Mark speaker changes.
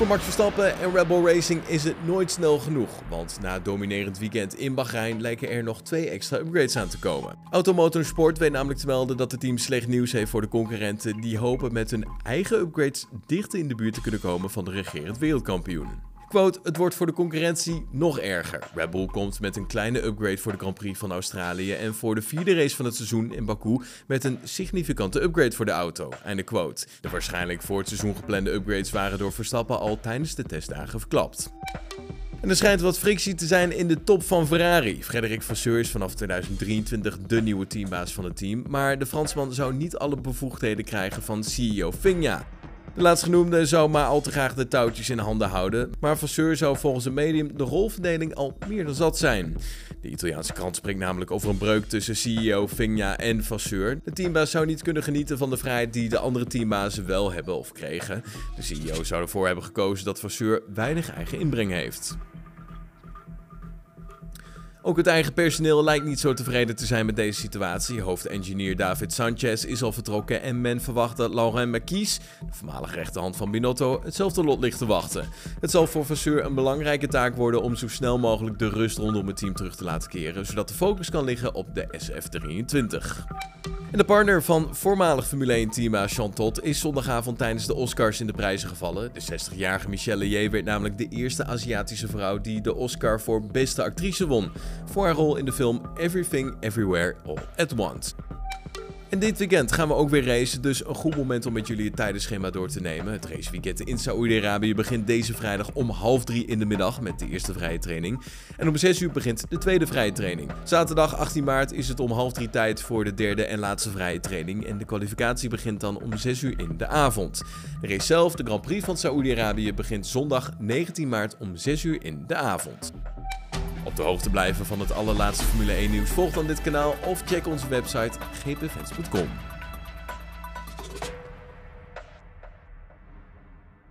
Speaker 1: Voor Max Verstappen en Red Bull Racing is het nooit snel genoeg, want na het dominerend weekend in Bahrein lijken er nog twee extra upgrades aan te komen. Automotor Sport weet namelijk te melden dat het team slecht nieuws heeft voor de concurrenten die hopen met hun eigen upgrades dichter in de buurt te kunnen komen van de regerend wereldkampioen. Quote, het wordt voor de concurrentie nog erger. Red Bull komt met een kleine upgrade voor de Grand Prix van Australië en voor de vierde race van het seizoen in Baku met een significante upgrade voor de auto. Einde quote. De waarschijnlijk voor het seizoen geplande upgrades waren door Verstappen al tijdens de testdagen verklapt. En er schijnt wat frictie te zijn in de top van Ferrari. Frederik Vasseur is vanaf 2023 de nieuwe teambaas van het team, maar de Fransman zou niet alle bevoegdheden krijgen van CEO Finja. De laatstgenoemde zou maar al te graag de touwtjes in handen houden, maar Vasseur zou volgens een medium de rolverdeling al meer dan zat zijn. De Italiaanse krant spreekt namelijk over een breuk tussen CEO Vigna en Vasseur. De teambaas zou niet kunnen genieten van de vrijheid die de andere teambazen wel hebben of kregen. De CEO zou ervoor hebben gekozen dat Vasseur weinig eigen inbreng heeft. Ook het eigen personeel lijkt niet zo tevreden te zijn met deze situatie. Hoofdengineer David Sanchez is al vertrokken en men verwacht dat Laurent Marquis, de voormalige rechterhand van Binotto, hetzelfde lot ligt te wachten. Het zal voor Vasseur een belangrijke taak worden om zo snel mogelijk de rust rondom het team terug te laten keren, zodat de focus kan liggen op de SF23. De partner van voormalig Formule 1-teambaas Jean Todt is zondagavond tijdens de Oscars in de prijzen gevallen. De 60-jarige Michelle Leye werd namelijk de eerste Aziatische vrouw die de Oscar voor beste actrice won. Voor haar rol in de film Everything Everywhere All at Once. En dit weekend gaan we ook weer racen, dus een goed moment om met jullie het tijdenschema door te nemen. Het raceweekend in Saoedi-Arabië begint deze vrijdag om half drie in de middag met de eerste vrije training. En om 6 uur begint de tweede vrije training. Zaterdag 18 maart is het om half drie tijd voor de derde en laatste vrije training. En de kwalificatie begint dan om 6 uur in de avond. De race zelf, de Grand Prix van Saoedi-Arabië, begint zondag 19 maart om 6 uur in de avond. Op de hoogte blijven van het allerlaatste Formule 1 nieuws volg dan dit kanaal of check onze website gpfans.com.